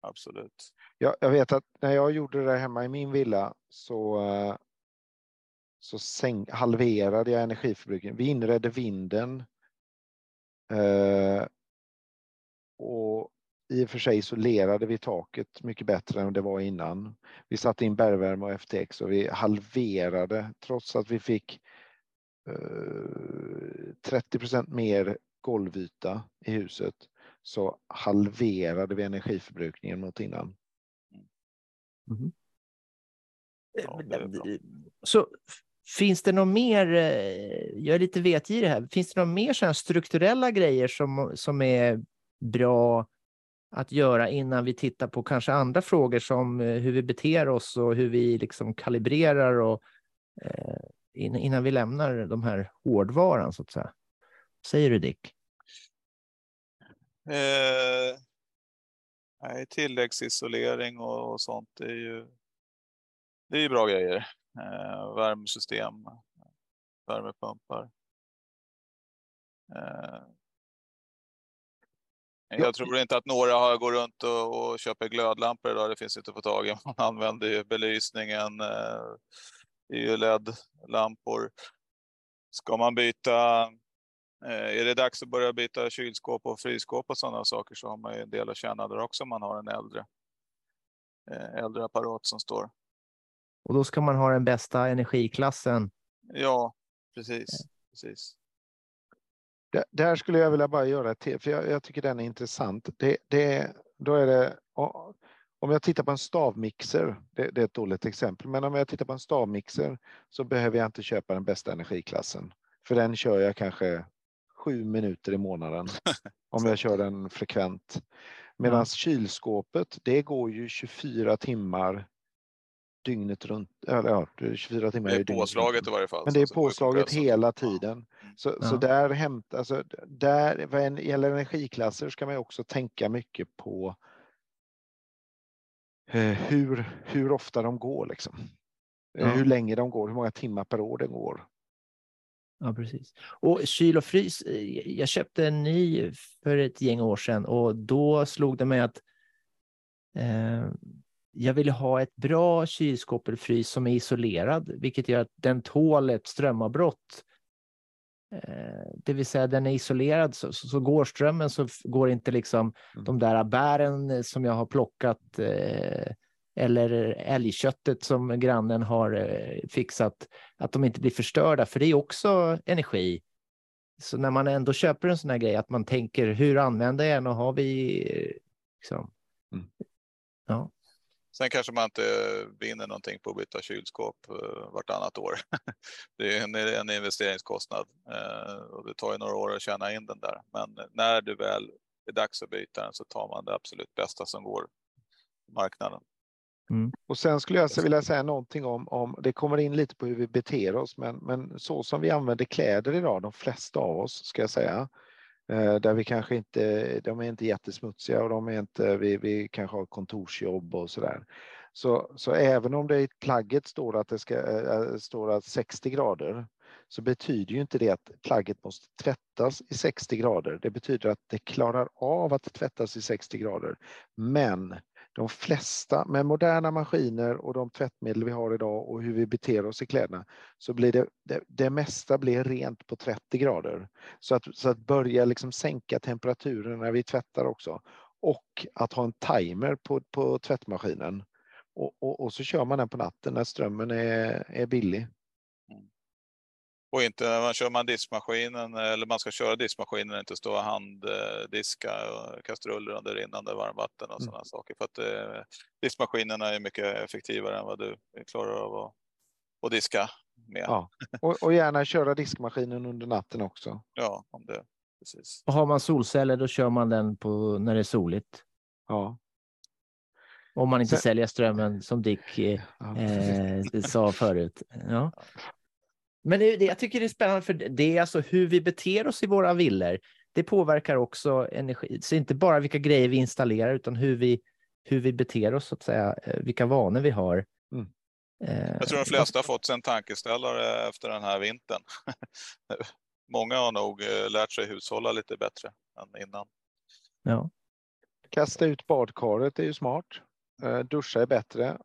Absolut. Ja, jag vet att när jag gjorde det hemma i min villa så, eh, så sänk, halverade jag energiförbrukningen. Vi inredde vinden. Eh, och i och för sig isolerade vi taket mycket bättre än det var innan. Vi satte in bergvärme och FTX och vi halverade trots att vi fick eh, 30% mer golvyta i huset så halverade vi energiförbrukningen mot innan. Mm. Så finns det något mer, eh, jag är lite vetgirig här, finns det något mer sådana strukturella grejer som, som är bra att göra innan vi tittar på kanske andra frågor som eh, hur vi beter oss och hur vi liksom kalibrerar och eh, innan vi lämnar de här hårdvaran så att säga. Säger du Dick? Eh, nej, tilläggsisolering och, och sånt det är ju det är ju bra grejer. Eh, värmesystem, värmepumpar. Eh, jag tror inte att några går runt och, och köper glödlampor idag. Det finns inte på tag i. Man använder ju belysningen, eh, ju LED-lampor. Ska man byta, eh, är det dags att börja byta kylskåp och frysskåp och sådana saker så har man ju en del att tjäna där också om man har en äldre, eh, äldre apparat som står. Och då ska man ha den bästa energiklassen? Ja, precis. precis. Där skulle jag vilja bara göra ett till, för jag, jag, tycker den är intressant. Det, det, då är det, om jag tittar på en stavmixer, det, det, är ett dåligt exempel, men om jag tittar på en stavmixer så behöver jag inte köpa den bästa energiklassen. För den kör jag kanske sju minuter i månaden om jag kör den frekvent. Medan ja. kylskåpet, det går ju 24 timmar dygnet runt. Eller ja, 24 timmar. Det är påslaget i varje fall. Men det är påslaget hela tiden. Så, ja. så där hämtar, alltså, där, vad gäller energiklasser ska man också tänka mycket på eh, hur, hur ofta de går liksom. Eh, ja. Hur länge de går, hur många timmar per år den går. Ja, precis. Och kyl och frys, eh, jag köpte en ny för ett gäng år sedan och då slog det mig att eh, jag vill ha ett bra kylskåp eller frys som är isolerad, vilket gör att den tål ett strömavbrott. Eh, det vill säga den är isolerad så, så, går strömmen så går inte liksom mm. de där bären som jag har plockat eh, eller älgköttet som grannen har eh, fixat, att de inte blir förstörda, för det är också energi. Så när man ändå köper en sån här grej, att man tänker hur använder jag den och har vi liksom, mm. ja. Sen kanske man inte vinner någonting på att byta kylskåp uh, vartannat år. det är en, en investeringskostnad uh, och det tar ju några år att tjäna in den där. Men när du väl är dags att byta den så tar man det absolut bästa som går på marknaden. Mm. Och sen skulle jag vilja säga någonting om, om, det kommer in lite på hur vi beter oss, men, men så som vi använder kläder idag, de flesta av oss ska jag säga, Eh, Eh, där vi kanske inte, de är inte jättesmutsiga och de är inte, vi, vi kanske har kontorsjobb och sådär. Så, så även om det i plagget står att det ska, äh, står att 60 grader så betyder ju inte det att plagget måste tvättas i 60 grader. Det betyder att det klarar av att tvättas i 60 grader. Men de flesta, med moderna maskiner och de tvättmedel vi har idag och hur vi beter oss i kläderna, så blir det, det, det mesta blir rent på 30 grader. Så att, så att börja liksom sänka temperaturen när vi tvättar också. Och att ha en timer på, på tvättmaskinen. Och, och, och så kör man den på natten när strömmen är, är billig. Och inte när man kör man diskmaskinen eller man ska köra diskmaskinen inte stå och handdiska kastruller under rinnande varmvatten och sådana mm. saker. För att eh, diskmaskinerna är mycket effektivare än vad du klarar av att, att diska med. Ja. Och, och, gärna köra diskmaskinen under natten också. Ja, om det. Precis. Och har man solceller då kör man den på när det är soligt. Ja. Om man inte Sen... säljer strömmen som Dick eh, eh, sa förut. Ja. Men det, jag tycker det är spännande för det är alltså hur vi beter oss i våra villor. Det påverkar också energi. Så inte bara vilka grejer vi installerar utan hur vi, hur vi beter oss, så att säga, eh, vilka vanor vi har. Mm. Eh, jag tror de flesta har fått sig en tankeställare efter den här vintern. Många har nog eh, lärt sig hushålla lite bättre än innan. Ja. Kasta ut badkaret är ju smart. Duscha är bättre.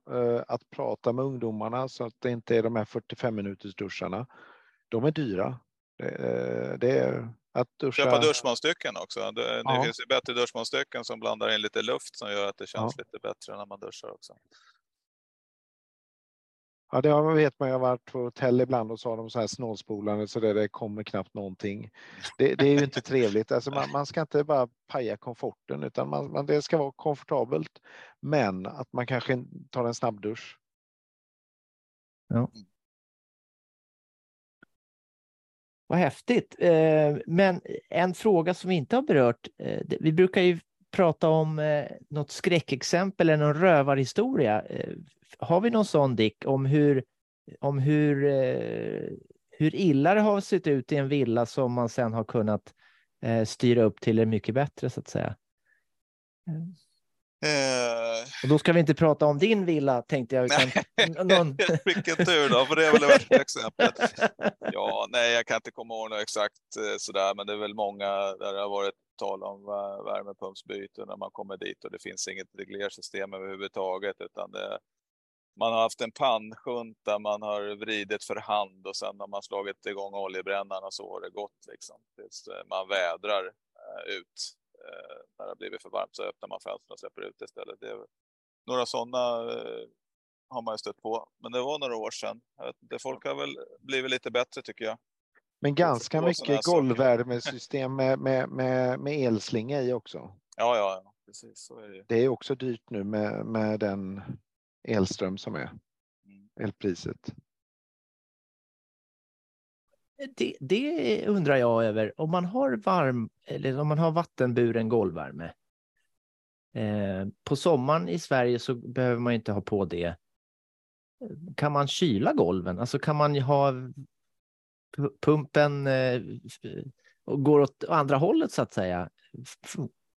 Att prata med ungdomarna så att det inte är de här 45 minuters duscharna. De är dyra. Det är att duscha... Köpa duschmunstycken också. Det, ja. det finns ju bättre duschmunstycken som blandar in lite luft som gör att det känns ja. lite bättre när man duschar också. Ja, det vet man. Jag har varit på hotell ibland och så har de så här snålspolande så där det kommer knappt någonting. Det, det är ju inte trevligt. Alltså man, man, ska inte bara paja komforten utan man, man, det ska vara komfortabelt. Men att man kanske tar en snabbdusch. Ja. Vad häftigt. Eh, men en fråga som vi inte har berört. Eh, vi brukar ju prata om eh, något skräckexempel eller någon rövarhistoria. Har vi någon sån Dick om hur, om hur, hur illa det har sett ut i en villa som man sen har kunnat styra upp till det mycket bättre så att säga? Eh... Och då ska vi inte prata om din villa tänkte jag. Utan någon... Vilken tur då, för det är väl det värsta exemplet. Ja, nej, jag kan inte komma ihåg något exakt eh, sådär, men det är väl många där det har varit tal om värmepumpsbyte när man kommer dit och det finns inget reglersystem överhuvudtaget, utan det, man har haft en pannschunt där man har vridit för hand och sen har man slagit igång oljebrännaren och så har det gått liksom tills eh, man vädrar eh, ut Eh, när det har blivit för varmt så öppnar man fönstren och släpper ut istället. Det är, några sådana har man ju stött på, men det var några år sedan. Det folk har väl blivit lite bättre tycker jag. Men ganska mycket golvvärmesystem med, med, med, med elslinga i också. Ja, ja, precis. Så är det. det är också dyrt nu med, med den elström som är, elpriset. Det, det, undrar jag över. Om man har varm eller om man har vattenburen golvvärme. Eh, på sommaren i Sverige så behöver man inte ha på det. Kan man kyla golven? Alltså kan man ha pumpen eh, och går åt andra hållet så att säga?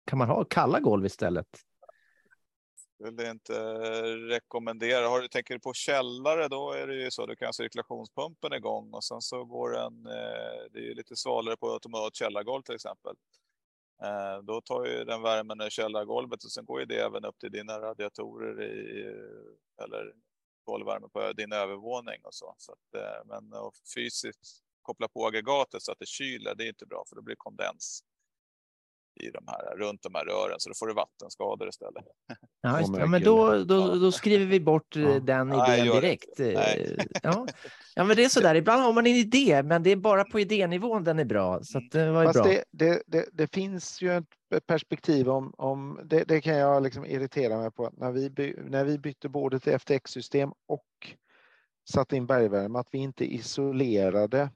Kan man ha kalla golv istället? Skulle inte rekommendera. Har du tänker på källare, då är det ju så. Du kan ha cirkulationspumpen igång och sen så går den. Eh, det är ju lite svalare på automat källargolv till exempel. Eh, då tar ju den värmen ur källargolvet och sen går ju det även upp till dina radiatorer i eller golvvärme på din övervåning och så. så att, eh, men fysiskt koppla på aggregatet så att det kyler, det är inte bra för då blir det kondens i de här, runt de här rören, så då får du vattenskador istället. Ja, just, ja men då, då, då skriver vi bort ja. den idén Nej, direkt. Ja. ja, men det är så där, ibland har man en idé, men det är bara på idénivån den är bra. Så det var Fast bra. Det, det, det, det, finns ju ett perspektiv om, om det, det kan jag liksom irritera mig på, när vi, by, när vi bytte både till FTX-system och satte in bergvärme, att vi inte isolerade eh,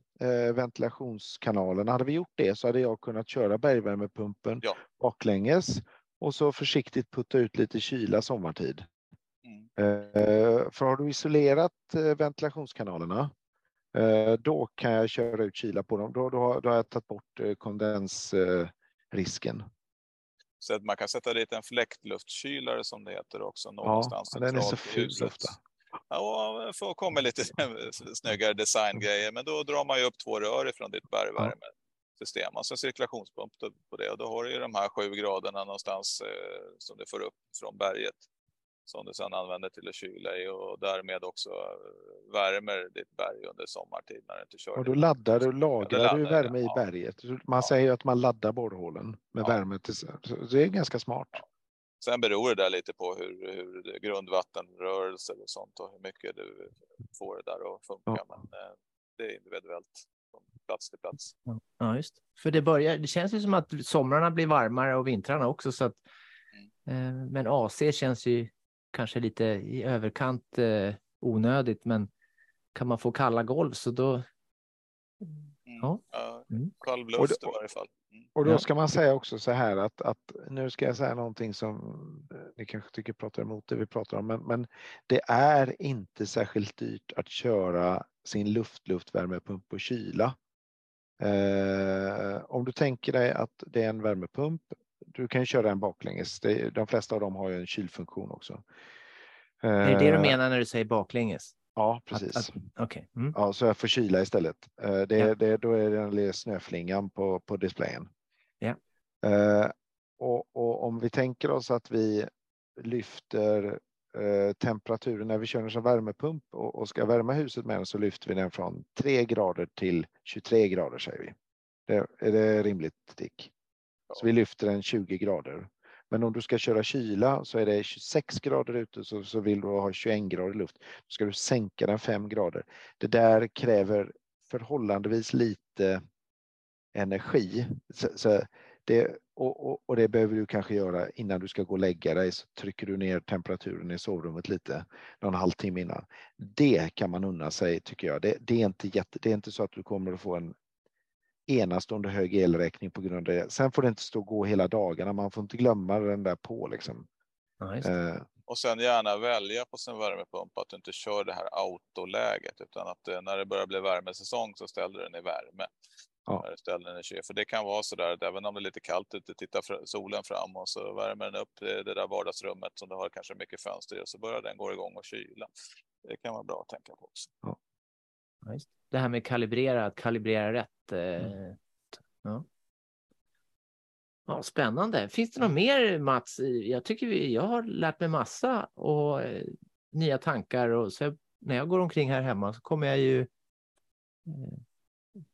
ventilationskanalerna. Hade vi gjort det så hade jag kunnat köra bergvärmepumpen ja. baklänges och så försiktigt putta ut lite kyla sommartid. Mm. Eh, för har du isolerat eh, ventilationskanalerna eh, då kan jag köra ut kyla på dem. Då, då, då har jag tagit bort eh, kondensrisken. Så att man kan sätta dit en fläktluftkylare som det heter också någonstans ja, den är så ful ofta. Ja, komma lite snyggare designgrejer, men då drar man ju upp två rör ifrån ditt bergvärmesystem och så cirkulationspump på det och då har du ju de här sju graderna någonstans eh, som du får upp från berget som du sedan använder till att kyla i och därmed också eh, värmer ditt berg under sommartid när du inte kör. Och då laddar du, lagrar ja, du värme ja. i berget. Man ja. säger att man laddar borrhålen med värme. Till, det är ganska smart. Sen beror det där lite på hur, hur grundvattenrörelse och sånt och hur mycket du får det där att funka. Ja. Men eh, det är individuellt. från plats till plats. Ja, just För det börjar, det känns ju som att somrarna blir varmare och vintrarna också. Så att, eh, men AC känns ju kanske lite i överkant eh, onödigt, men kan man få kalla golv så då... Mm. Ja. Mm. kall Och luft det- i varje fall. Mm. Och då ska man säga också så här att, att nu ska jag säga någonting som eh, ni kanske tycker pratar emot det vi pratar om, men, men det är inte särskilt dyrt att köra sin luft-luftvärmepump på kyla. Eh, om du tänker dig att det är en värmepump, du kan köra den baklänges. Det, de flesta av dem har ju en kylfunktion också. Är det det du Eh, menar när du säger baklänges? Ja, Att- precis. att- Okej. Mm. Ja, så jag får kyla istället. Eh, Det, Ja. det, då är det den snöflingan på, på displayen. Ja. Eh, och, och om vi tänker oss att vi lyfter eh, temperaturen när vi kör den som värmepump och, och ska värma huset med den så lyfter vi den från 3 grader till 23 grader säger vi. Det, är det rimligt Dick? Så vi lyfter den 20 grader. Men om du ska köra kyla så är det 26 grader ute så, så vill du ha 21 grader luft. Då ska du sänka den 5 grader. Det där kräver förhållandevis lite energi. Så, så det, och, och, och det behöver du kanske göra innan du ska gå och lägga dig. Så trycker du ner temperaturen i sovrummet lite någon halvtimme innan. Det kan man unna sig tycker jag. Det, det, är, inte jätte, det är inte så att du kommer att få en enastående hög elräkning på grund av det. Sen får det inte stå och gå hela dagarna. Man får inte glömma den där på liksom. Det. Eh, Och sen gärna välja på sin värmepump att du inte kör det här autoläget utan att eh, när det börjar bli värmesäsong så ställer den i värme. Ja. När du ställer den i kyl. För det kan vara så där att även om det är lite kallt ute tittar solen fram och så värmer den upp det, det där vardagsrummet som du har kanske mycket fönster i och så börjar den gå igång och kyla. Det kan vara bra att tänka på också. Ja, just det. här med kalibrera, att kalibrera rätt. Eh, ja. Ja, spännande. Finns det något mer Mats? Jag tycker vi, jag har lärt mig massa och eh, nya tankar och så när jag går omkring här hemma så kommer jag ju eh,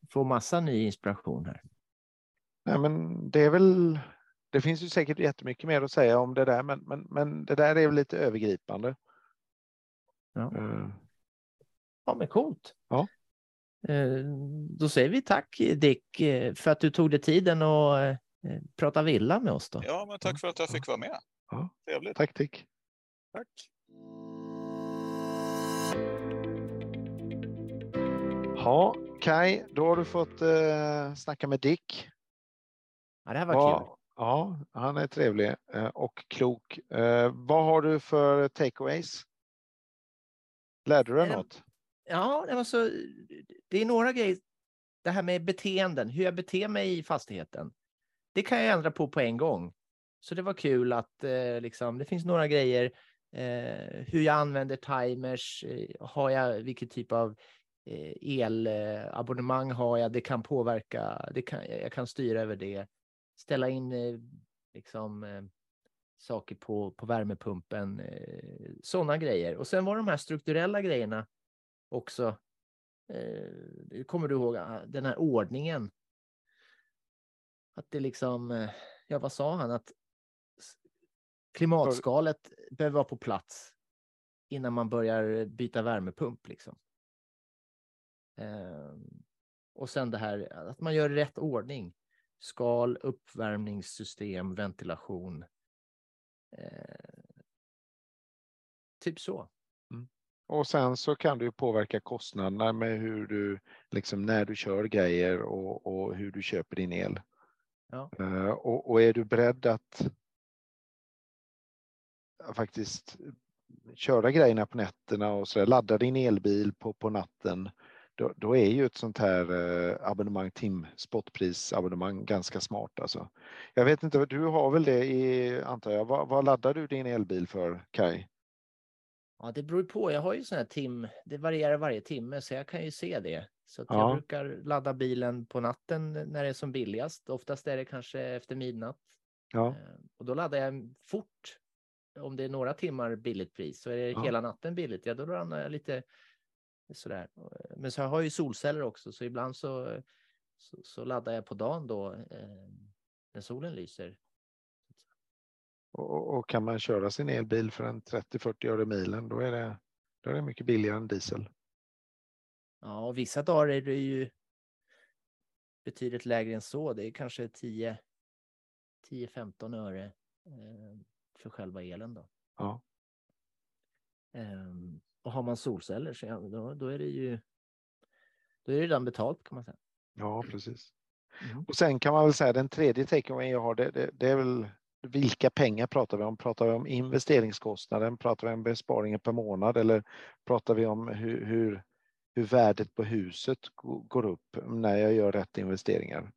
få massa ny inspiration här. Nej, men det är väl. Det finns ju säkert jättemycket mer att säga om det där, men, men, men det där är väl lite övergripande. Ja. Eh, Ja, men coolt. Ja. Eh, Då säger vi tack Dick eh, för att du tog dig tiden och eh, prata villa med oss då. Ja, men tack för att jag fick vara med. Ja. Trevligt. tack Dick. Tack. Ja, Kai, då har du fått eh, snacka med Dick. Ja, det här var kul. Vad- Ja, han är trevlig eh, och klok. Eh, vad har du för takeaways? Lärde du dig Eh, något? Ja, det, alltså, det är några grejer. Det här med beteenden, hur jag beter mig i fastigheten. Det kan jag ändra på på en gång. Så det var kul att eh, liksom, det finns några grejer. Eh, hur jag använder timers. Eh, har jag vilken typ av eh, elabonnemang har jag? Det kan påverka. Det kan, jag kan styra över det. Ställa in eh, liksom eh, saker på, på värmepumpen. Eh, Sådana grejer. Och sen var de här strukturella grejerna också. Eh, kommer du ihåg ah, den här ordningen? Att det liksom, eh, ja vad sa han? Att klimatskalet behöver vara på plats innan man börjar byta värmepump liksom. Eh, och sen det här att man gör i rätt ordning. Skal, uppvärmningssystem, ventilation. Eh, typ så. Och sen så kan du påverka kostnaderna med hur du, liksom när du kör grejer och, och hur du köper din el. Ja. Eh, och, och är du beredd att faktiskt köra grejerna på nätterna och så där, ladda din elbil på, på natten, då, då är ju ett sånt här eh, abonnemang, tim spotprisabonnemang ganska smart alltså. Jag vet inte, du har väl det i, antar jag, vad, vad laddar du din elbil för Kai? Ja, det beror på. Jag har ju sån här tim. Det varierar varje timme, så jag kan ju se det. Så Ja. jag brukar ladda bilen på natten när det är som billigast. Oftast är det kanske efter midnatt. Ja. Eh, Och då laddar jag fort. Om det är några timmar billigt pris så är det Ja. hela natten billigt. Ja, då laddar jag lite sådär. Men så har jag ju solceller också, så ibland så, så, så laddar jag på dagen då eh, när solen lyser. Och, och kan man köra sin elbil för en 30-40 öre milen, då är det, då är det mycket billigare än diesel. Ja, och vissa dagar är det ju betydligt lägre än så. Det är kanske 10-15 öre eh, för själva elen. Då. Ja. Um, och har man solceller så då, då är det ju då är det redan betalt kan man säga. Ja, precis. Mm. Och sen kan man väl säga den tredje takeawayen jag har, det, det, det, är väl vilka pengar pratar vi om? Pratar vi om investeringskostnaden? Pratar vi om besparingen per månad eller pratar vi om hur, hur, hur värdet på huset går upp när jag gör rätt investeringar?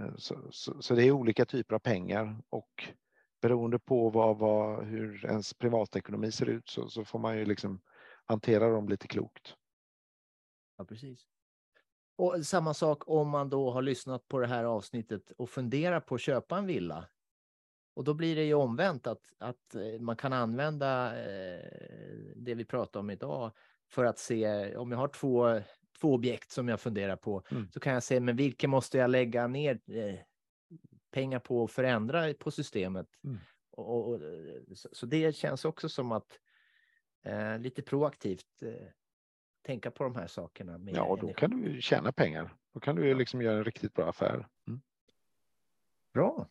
Eh, så, så, så det är olika typer av pengar och beroende på vad, vad, hur ens privatekonomi ser ut så, så får man ju liksom hantera dem lite klokt. Ja, precis. Och samma sak om man då har lyssnat på det här avsnittet och funderar på att köpa en villa. Och då blir det ju omvänt att, att eh, man kan använda eh, det vi pratar om idag för att se om jag har två, två objekt som jag funderar på mm. så kan jag se men vilka måste jag lägga ner eh, pengar på att förändra på systemet. Mm. Och, och, så, det känns också som att eh, lite proaktivt eh, tänka på de här sakerna. ja, och då energi. kan du tjäna pengar. Då kan du liksom göra en riktigt bra affär. Mm. Bra.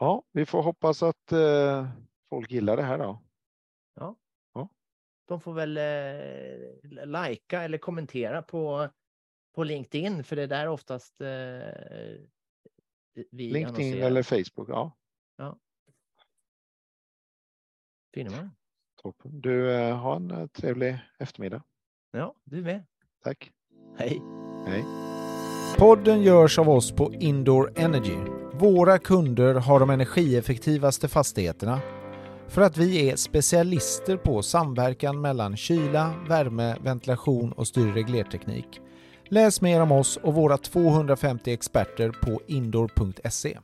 Ja, vi får hoppas att eh, folk gillar det här då. Ja. ja. De får väl eh, lajka eller kommentera på, på LinkedIn, för det är där oftast eh, vi LinkedIn annonserar. eller Facebook, ja. Ja. Finner Toppen. Du, eh, har en eh, trevlig eftermiddag. Ja, du med. Tack. Hej. Hej. Podden görs av oss på Indoor Energy. Våra kunder har de energieffektivaste fastigheterna för att vi är specialister på samverkan mellan kyla, värme, ventilation och styrreglerteknik. Läs mer om oss och våra 250 experter på indoor.se.